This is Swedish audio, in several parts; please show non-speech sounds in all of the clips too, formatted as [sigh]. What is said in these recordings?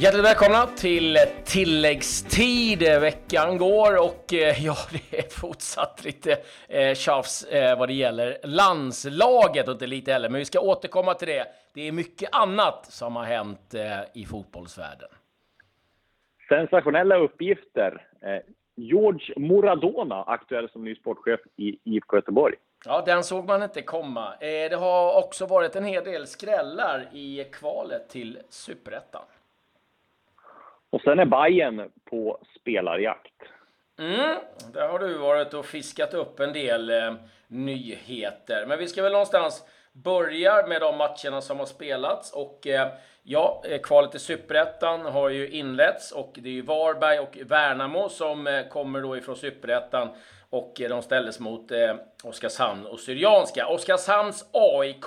Hjärtligt välkomna till tilläggstid. Veckan går och eh, ja, [laughs] det är fortsatt lite eh, tjafs eh, vad det gäller landslaget och inte lite heller, men vi ska återkomma till det. Det är mycket annat som har hänt eh, i fotbollsvärlden. Sensationella uppgifter. George Moradona, aktuell som ny sportchef i IFK Göteborg. Ja, den såg man inte komma. Det har också varit en hel del skrällar i kvalet till Superettan. Och sen är Bayern på spelarjakt. Mm, där har du varit och fiskat upp en del eh, nyheter. Men vi ska väl någonstans börja med de matcherna som har spelats. Och eh, ja, eh, kvalet till Superettan har ju inletts och det är ju Varberg och Värnamo som eh, kommer då ifrån Superettan och eh, de ställdes mot eh, Oskarshamn och Syrianska. Oskarshamns AIK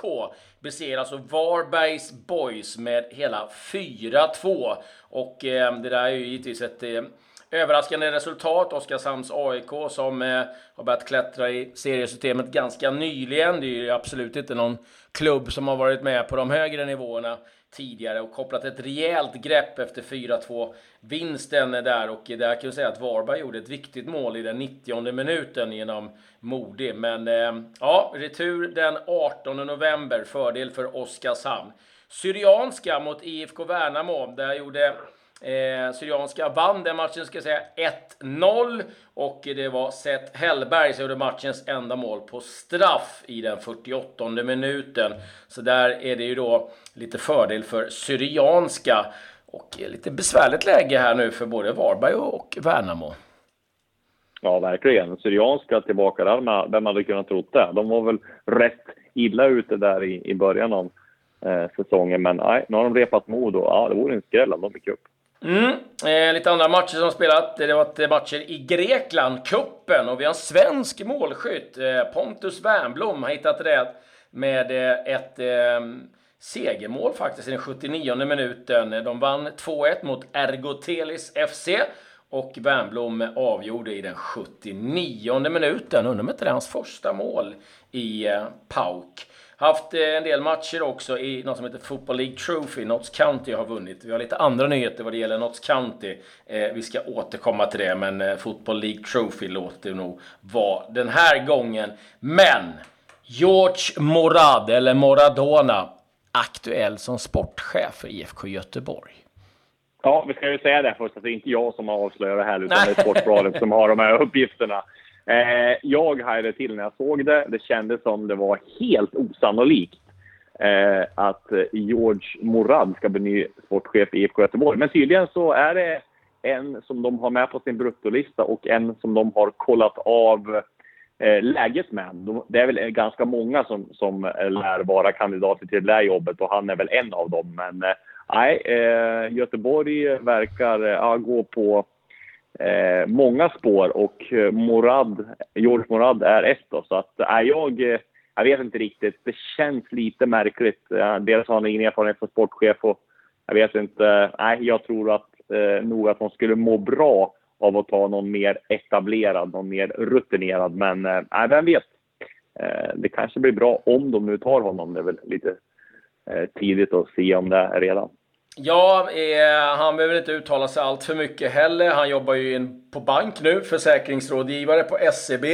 besegrar alltså Varbergs Boys med hela 4-2. Och eh, det där är ju givetvis ett eh, överraskande resultat. Oskarshamns AIK som eh, har börjat klättra i seriesystemet ganska nyligen. Det är ju absolut inte någon klubb som har varit med på de högre nivåerna tidigare och kopplat ett rejält grepp efter 4-2 vinsten där och där kan vi säga att Varberg gjorde ett viktigt mål i den 90 minuten genom Modi. Men eh, ja, retur den 18 november, fördel för Oskarshamn. Syrianska mot IFK Värnamo, där gjorde Eh, Syrianska vann den matchen, ska jag säga, 1-0. Och det var Seth Hellberg som gjorde matchens enda mål på straff i den 48 minuten. Så där är det ju då lite fördel för Syrianska. Och lite besvärligt läge här nu för både Varberg och Värnamo. Ja, verkligen. Syrianska tillbaka där, vem hade kunnat tro det? De var väl rätt illa ute där i, i början av eh, säsongen, men nej, nu har de repat mod och ja, det vore en skräll om de gick upp. Mm. Eh, lite andra matcher som spelat. Det har varit matcher i Grekland, kuppen och vi har en svensk målskytt. Eh, Pontus Wernbloom har hittat rätt med eh, ett eh, segermål faktiskt i den 79 minuten. De vann 2-1 mot Ergotelis FC och Wernbloom avgjorde i den 79 minuten. Undrar om inte det är hans första mål i eh, PAOK. Haft eh, en del matcher också i något som heter Football League Trophy. Notts County har vunnit. Vi har lite andra nyheter vad det gäller Notts County. Eh, vi ska återkomma till det, men eh, Football League Trophy låter nog vara den här gången. Men George Morad, eller Moradona, aktuell som sportchef för IFK Göteborg. Ja, vi ska ju säga det först att det är inte jag som har avslöjat det här, utan det är Sportbladet som har de här uppgifterna. Eh, jag hajade till när jag såg det. Det kändes som det var helt osannolikt eh, att George Morad ska bli ny sportchef i IFK Göteborg. Men tydligen så är det en som de har med på sin bruttolista och en som de har kollat av eh, läget med. De, det är väl ganska många som, som eh, lär vara kandidater till det där jobbet och han är väl en av dem. Men eh, nej, eh, Göteborg verkar eh, gå på eh, många spår och eh, Morad, George Morad är ett då. Så att, är jag, eh, jag vet inte riktigt. Det känns lite märkligt. Eh, dels har han ingen erfarenhet som sportchef och jag vet inte. Nej, jag tror att eh, nog att de skulle må bra av att ta någon mer etablerad, någon mer rutinerad. Men eh, vem vet? Eh, det kanske blir bra om de nu tar honom. Det är väl lite eh, tidigt att se om det är redan. Ja, eh, han behöver inte uttala sig allt för mycket heller. Han jobbar ju in på bank nu, försäkringsrådgivare på SEB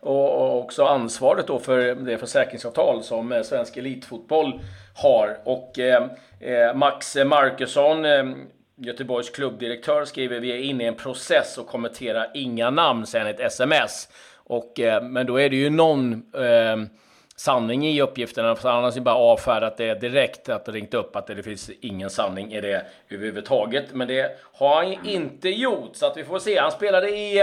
och, och också ansvaret då för det försäkringsavtal som eh, svensk elitfotboll har. Och eh, eh, Max Markusson, eh, Göteborgs klubbdirektör, skriver vi är inne i en process och kommenterar inga namn sen ett sms. Och, eh, men då är det ju någon eh, sanning i uppgifterna. För annars är bara avfärdat det direkt, att det ringt upp att det finns ingen sanning i det överhuvudtaget. Men det har han inte gjort, så att vi får se. Han spelade i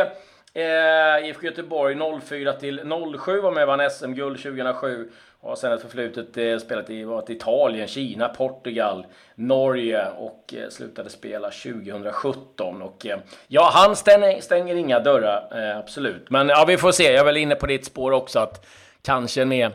eh, IFK Göteborg 04 till 07 var med vann SM-guld 2007. Och har sen ett förflutet eh, spelat i varit Italien, Kina, Portugal, Norge och eh, slutade spela 2017. Och eh, ja, han stänger, stänger inga dörrar, eh, absolut. Men ja, vi får se. Jag är väl inne på ditt spår också att kanske med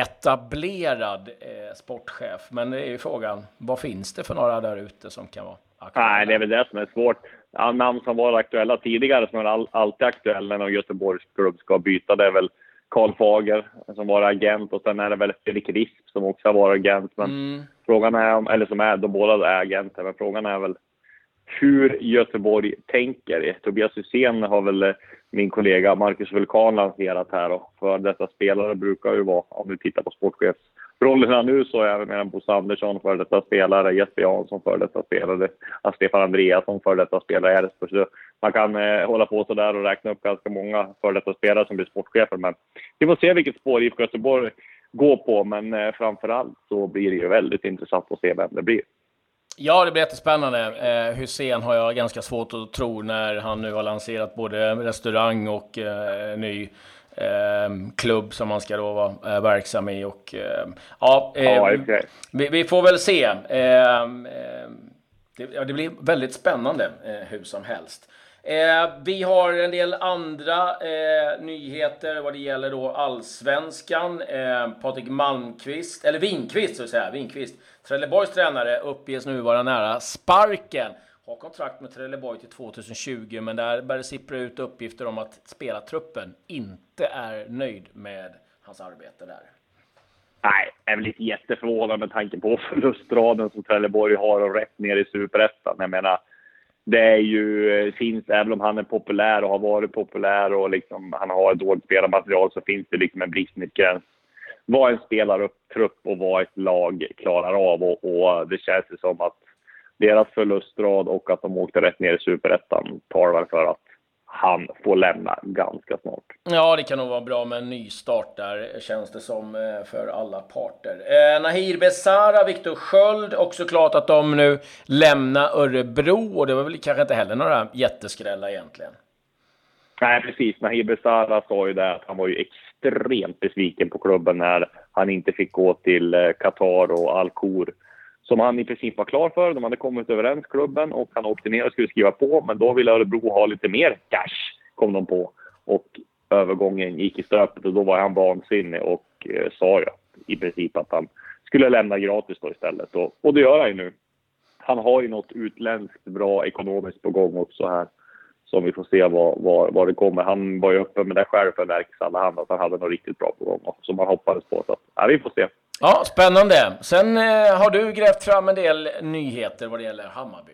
etablerad eh, sportchef. Men det är ju frågan, vad finns det för några där ute som kan vara aktuella? Nej, det är väl det som är svårt. Ja, namn som var aktuella tidigare, som är all, alltid aktuella när Göteborgs klubb ska byta, det är väl Karl Fager som var agent och sen är det väl Fredrik Risp som också har varit agent. Men mm. frågan är om, eller som är, de båda är agenter, men frågan är väl hur Göteborg tänker. Tobias Hysén har väl eh, min kollega Marcus Vulkan lanserat här och för detta spelare brukar ju vara, om vi tittar på sportchefsrollerna nu så är även med Bosse Andersson för detta spelare, Jesper Jansson för detta spelare, eh, Stefan Andreasson för detta spelare i Elfsborg. Man kan eh, hålla på så där och räkna upp ganska många för detta spelare som blir sportchefer. Men vi får se vilket spår IFK Göteborg går på, men eh, framför allt så blir det ju väldigt intressant att se vem det blir. Ja, det blir jättespännande. Eh, Hussein har jag ganska svårt att tro när han nu har lanserat både restaurang och eh, ny eh, klubb som han ska då vara eh, verksam i. Och, eh, ja, ja okay. vi, vi, får väl se. Eh, det, ja, det, blir väldigt spännande hur som helst. Eh, vi har en del andra eh, nyheter vad det gäller då allsvenskan. Eh, Patrik Malmqvist, eller Winqvist så att säga, Winqvist. Trelleborgs tränare uppges nu vara nära sparken. Har kontrakt med Trelleborg till 2020, men där börjar det sippra ut uppgifter om att spelartruppen inte är nöjd med hans arbete där. Nej, jag är väl inte jätteförvånad med tanke på förlustraden som Trelleborg har och rätt ner i superettan. Jag menar, det är ju, eh, finns, även om han är populär och har varit populär och liksom, han har ett dåligt spelarmaterial så finns det liksom en bristningsgräns. Vad en spelartrupp och vad ett lag klarar av och, och det känns ju som att deras förlustrad och att de åkte rätt ner i superettan talar för att han får lämna ganska snart. Ja, det kan nog vara bra med en ny start där, känns det som, eh, för alla parter. Eh, Nahir Besara, Viktor Sköld, också klart att de nu lämnar Örebro och det var väl kanske inte heller några jätteskrällar egentligen. Nej, precis. Nahir Besara sa ju det att han var ju extremt besviken på klubben när han inte fick gå till eh, Qatar och Al-Khor som han i princip var klar för. De hade kommit överens, klubben, och han åkte ner och skulle skriva på. Men då ville Örebro ha lite mer cash, kom de på. Och övergången gick i stöpet och då var han vansinnig och eh, sa ju i princip att han skulle lämna gratis då istället. Och, och det gör han ju nu. Han har ju något utländskt bra ekonomiskt på gång också här. Som vi får se vad, vad, vad det kommer. Han var ju öppen med det själv för Verkshalla att han hade något riktigt bra på gång som man hoppades på. Så ja, vi får se. Ja, spännande. Sen eh, har du grävt fram en del nyheter vad det gäller Hammarby.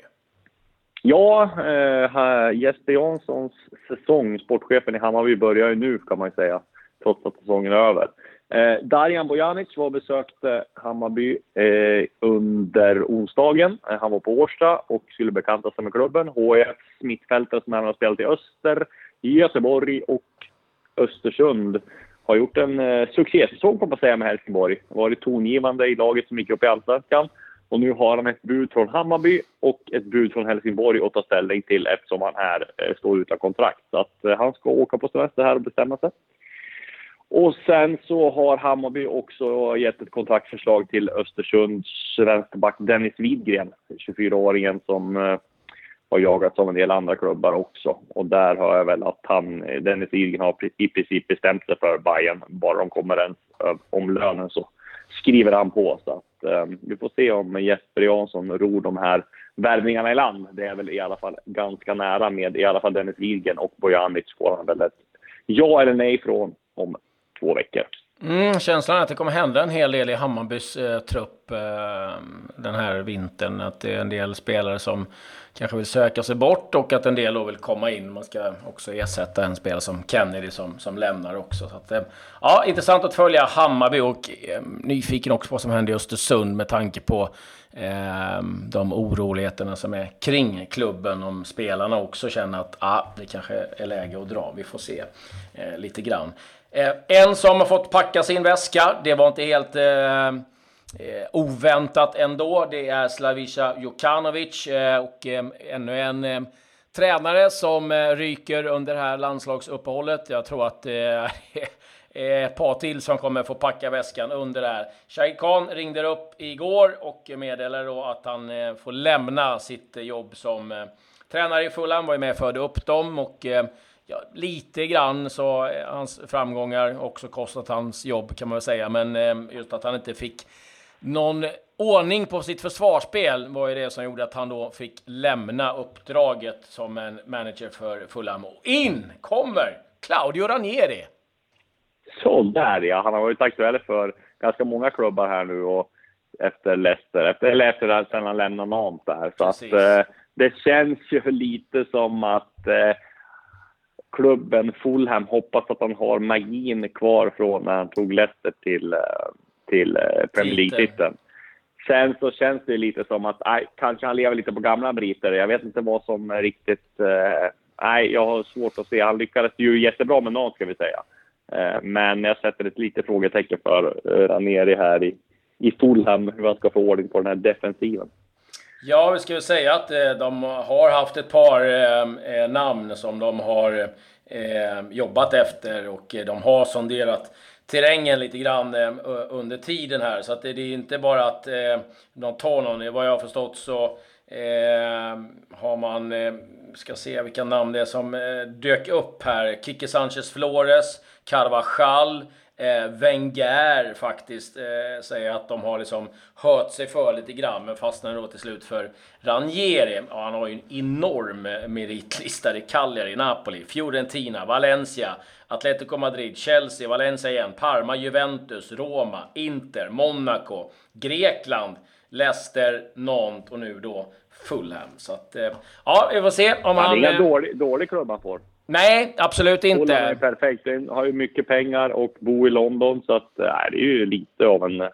Ja, eh, Jesper Janssons säsong, sportchefen i Hammarby, börjar ju nu kan man ju säga, trots att säsongen är över. Eh, Darijan Bojanic var och besökte Hammarby eh, under onsdagen. Eh, han var på Årsta och skulle bekanta sig med klubben. HIF mittfältare som även har spelat i Öster, Göteborg och Östersund har gjort en eh, succésäsong får man säga med Helsingborg. Varit tongivande i laget som gick upp i Allsvenskan. Och nu har han ett bud från Hammarby och ett bud från Helsingborg att ta ställning till eftersom han är, eh, står utan kontrakt. Så att eh, han ska åka på semester här och bestämma sig. Och sen så har Hammarby också gett ett kontraktförslag till Östersunds vänsterback Dennis Widgren, 24-åringen som eh, har jagats av en del andra klubbar också. Och där hör jag väl att han, Dennis Idgren har i princip bestämt sig för Bayern. Bara de kommer ens om lönen så skriver han på. Så att, eh, vi får se om Jesper Jansson ror de här värvningarna i land. Det är väl i alla fall ganska nära med i alla fall Dennis Widgren och Bojanic får han väl ett ja eller nej från om två veckor. Mm, känslan är att det kommer hända en hel del i Hammarbys eh, trupp eh, den här vintern. Att det är en del spelare som kanske vill söka sig bort och att en del då vill komma in. Man ska också ersätta en spelare som Kennedy som, som lämnar också. Så att, eh, ja, intressant att följa Hammarby och eh, nyfiken också på vad som händer i Östersund med tanke på eh, de oroligheterna som är kring klubben. Om spelarna också känner att ah, det kanske är läge att dra. Vi får se eh, lite grann. Eh, en som har fått packa sin väska, det var inte helt eh, eh, oväntat ändå. Det är Slavica Jokanovic eh, och eh, ännu en eh, tränare som eh, ryker under det här landslagsuppehållet. Jag tror att det eh, är [laughs] eh, ett par till som kommer få packa väskan under det här. Shahid Khan ringde upp igår och meddelade då att han eh, får lämna sitt jobb som eh, tränare i Fulham. Var ju med och förde upp dem och ehm, Ja, lite grann så hans framgångar också kostat hans jobb kan man väl säga, men ehm, just att han inte fick någon ordning på sitt försvarsspel var ju det som gjorde att han då fick lämna uppdraget som en manager för Fulham. In kommer Claudio Ranieri! Så där ja, han har varit aktuell för ganska många klubbar här nu och efter Leicester, efter, eller efter att han lämnade Nantes där. Så att, eh, det känns ju lite som att eh, klubben Fulham hoppas att han har magin kvar från när han tog Leicester till, eh, till eh, Premier League-titeln. Sen så känns det lite som att aj, kanske han lever lite på gamla briter. Jag vet inte vad som riktigt... Eh, nej, jag har svårt att se. Han lyckades ju jättebra med något, ska vi säga. Eh, men jag sätter ett litet frågetecken för eh, Ranieri här i, i Fulham, hur han ska få ordning på den här defensiven. Ja, vi ska väl säga att eh, de har haft ett par eh, namn som de har eh, jobbat efter och de har sonderat terrängen lite grann eh, under tiden här. Så att det, det är inte bara att eh, de tar någon. Vad jag har förstått så eh, har man, eh, ska se vilka namn det är som eh, dök upp här. Kike Sanchez Flores, Carvajal, Eh, Wenger faktiskt eh, säger att de har liksom hört sig för lite grann, men fastnar då till slut för Ranieri. Ja, han har ju en enorm meritlista. i Cagliari, Napoli, Fiorentina, Valencia, Atletico Madrid, Chelsea, Valencia igen, Parma, Juventus, Roma, Inter, Monaco, Grekland, Leicester, Nantes och nu då Fulham. Så att, eh, ja, vi får se om han... Det är ingen dålig, dålig klubb han får. Nej, absolut inte. Fulham är perfekt. Den har ju mycket pengar och bor i London, så att, äh, det är ju lite av en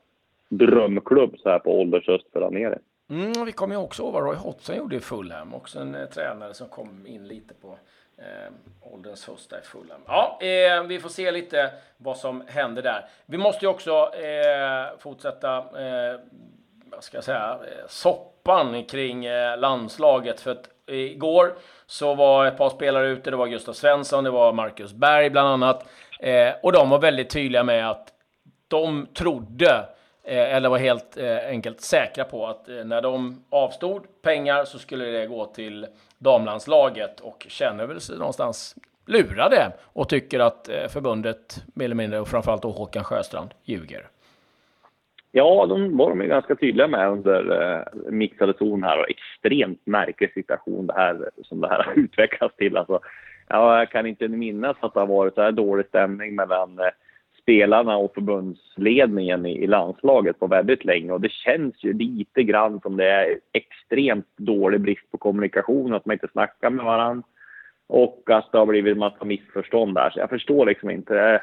drömklubb så här på åldershöst för där nere. Mm, vi kommer ju också ihåg vad Roy Hodgson gjorde i Fulham. Också en eh, tränare som kom in lite på eh, ålderns höst där i Fulham. Ja, eh, vi får se lite vad som händer där. Vi måste ju också eh, fortsätta, eh, vad ska jag säga, eh, soppan kring eh, landslaget. För att igår så var ett par spelare ute. Det var Gustav Svensson, det var Marcus Berg bland annat. Eh, och de var väldigt tydliga med att de trodde, eh, eller var helt eh, enkelt säkra på att eh, när de avstod pengar så skulle det gå till damlandslaget och känner väl sig någonstans lurade och tycker att eh, förbundet, mer eller mindre, och framförallt då Håkan Sjöstrand, ljuger. Ja, de var de ganska tydliga med under eh, mixade zon här och extremt märklig situation det här, som det här [laughs] har utvecklats till. Alltså, ja, jag kan inte minnas att det har varit så här dålig stämning mellan eh, spelarna och förbundsledningen i, i landslaget på väldigt länge och det känns ju lite grann som det är extremt dålig brist på kommunikation, att man inte snackar med varandra och att det har blivit en massa missförstånd där. Så jag förstår liksom inte eh,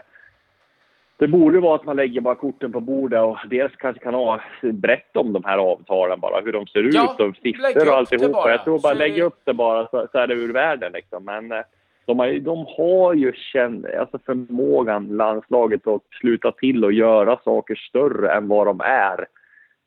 det borde vara att man lägger bara korten på bordet och dels kanske kan ha, berätta om de här avtalen bara, hur de ser ut ja, och siffror och alltihopa. Jag tror bara så lägga upp det bara så, så är det ur världen liksom. Men eh, de har, de har ju känt, alltså förmågan, landslaget, att sluta till och göra saker större än vad de är.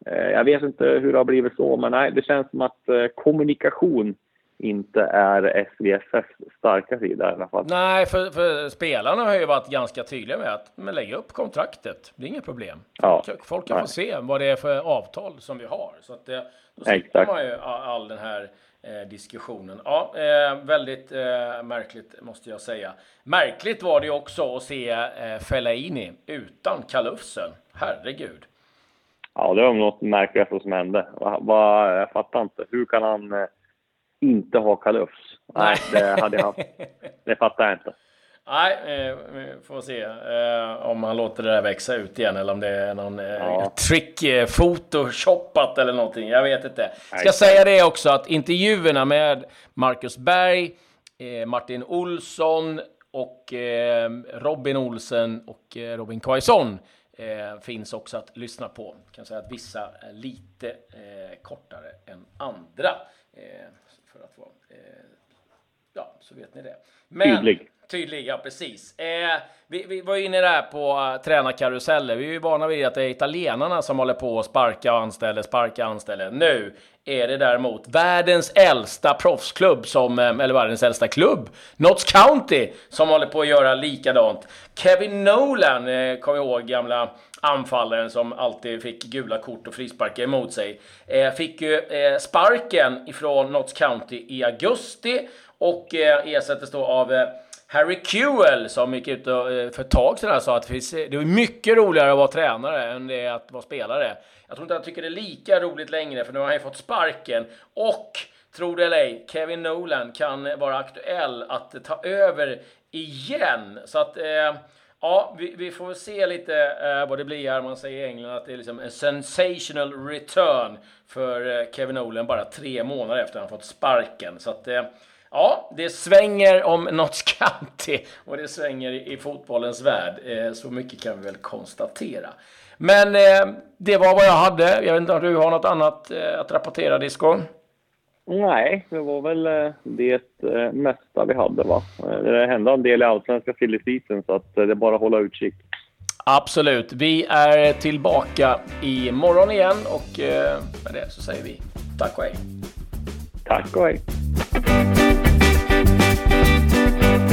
Eh, jag vet inte hur det har blivit så, men nej, det känns som att eh, kommunikation inte är SVFFs starka sida i alla fall. Nej, för, för, spelarna har ju varit ganska tydliga med att men lägg upp kontraktet. Det är inget problem. Ja. Folk kan få se vad det är för avtal som vi har. Så att det, då slipper man ju all den här eh, diskussionen. Ja, eh, väldigt eh, märkligt måste jag säga. Märkligt var det också att se eh, Fellaini utan kalufsen. Herregud. Ja, det var något märkligt som hände. Va, jag fattar inte. Hur kan han eh, inte ha kalufs. Nej, det hade jag haft. Det fattar jag inte. Nej, eh, vi får se eh, om han låter det där växa ut igen eller om det är någon eh, ja. trick photoshoppat eller någonting. Jag vet inte. Ska Nej. säga det också att intervjuerna med Marcus Berg, Martin Olsson och Robin Olsen och Robin Quaison finns också att lyssna på. Jag kan säga att vissa är lite kortare än andra för att vara... Eh, ja, så vet ni det. Men, tydlig. Tydlig, ja precis. Eh, vi, vi var inne där på uh, tränarkaruseller. Vi är ju vana vid att det är italienarna som håller på att sparka och anställer, sparka och anställer. Nu är det däremot världens äldsta proffsklubb, som, eh, eller världens äldsta klubb, Notts County, som håller på att göra likadant. Kevin Nolan, eh, kom ihåg, gamla anfallaren som alltid fick gula kort och frisparkar emot sig. Eh, fick ju eh, sparken ifrån Notts County i augusti och eh, ersattes då av eh, Harry Kewell som gick ut eh, för ett tag sedan sa att det är mycket roligare att vara tränare än det är att vara spelare. Jag tror inte han tycker det är lika roligt längre för nu har han ju fått sparken och Tro det eller ej, Kevin Nolan kan vara aktuell att ta över igen. Så att eh, Ja, vi, vi får se lite eh, vad det blir här. Man säger i England att det är liksom en sensational return för eh, Kevin Nolan bara tre månader efter att han fått sparken. Så att, eh, ja, det svänger om Notts County och det svänger i, i fotbollens värld. Eh, så mycket kan vi väl konstatera. Men eh, det var vad jag hade. Jag vet inte om du har något annat eh, att rapportera, Disco? Nej, det var väl det mesta vi hade. va. Det hände en del i allsvenska silly season, så att det är bara att hålla utkik. Absolut. Vi är tillbaka imorgon igen och med det så säger vi tack och hej. Tack och hej. Bye.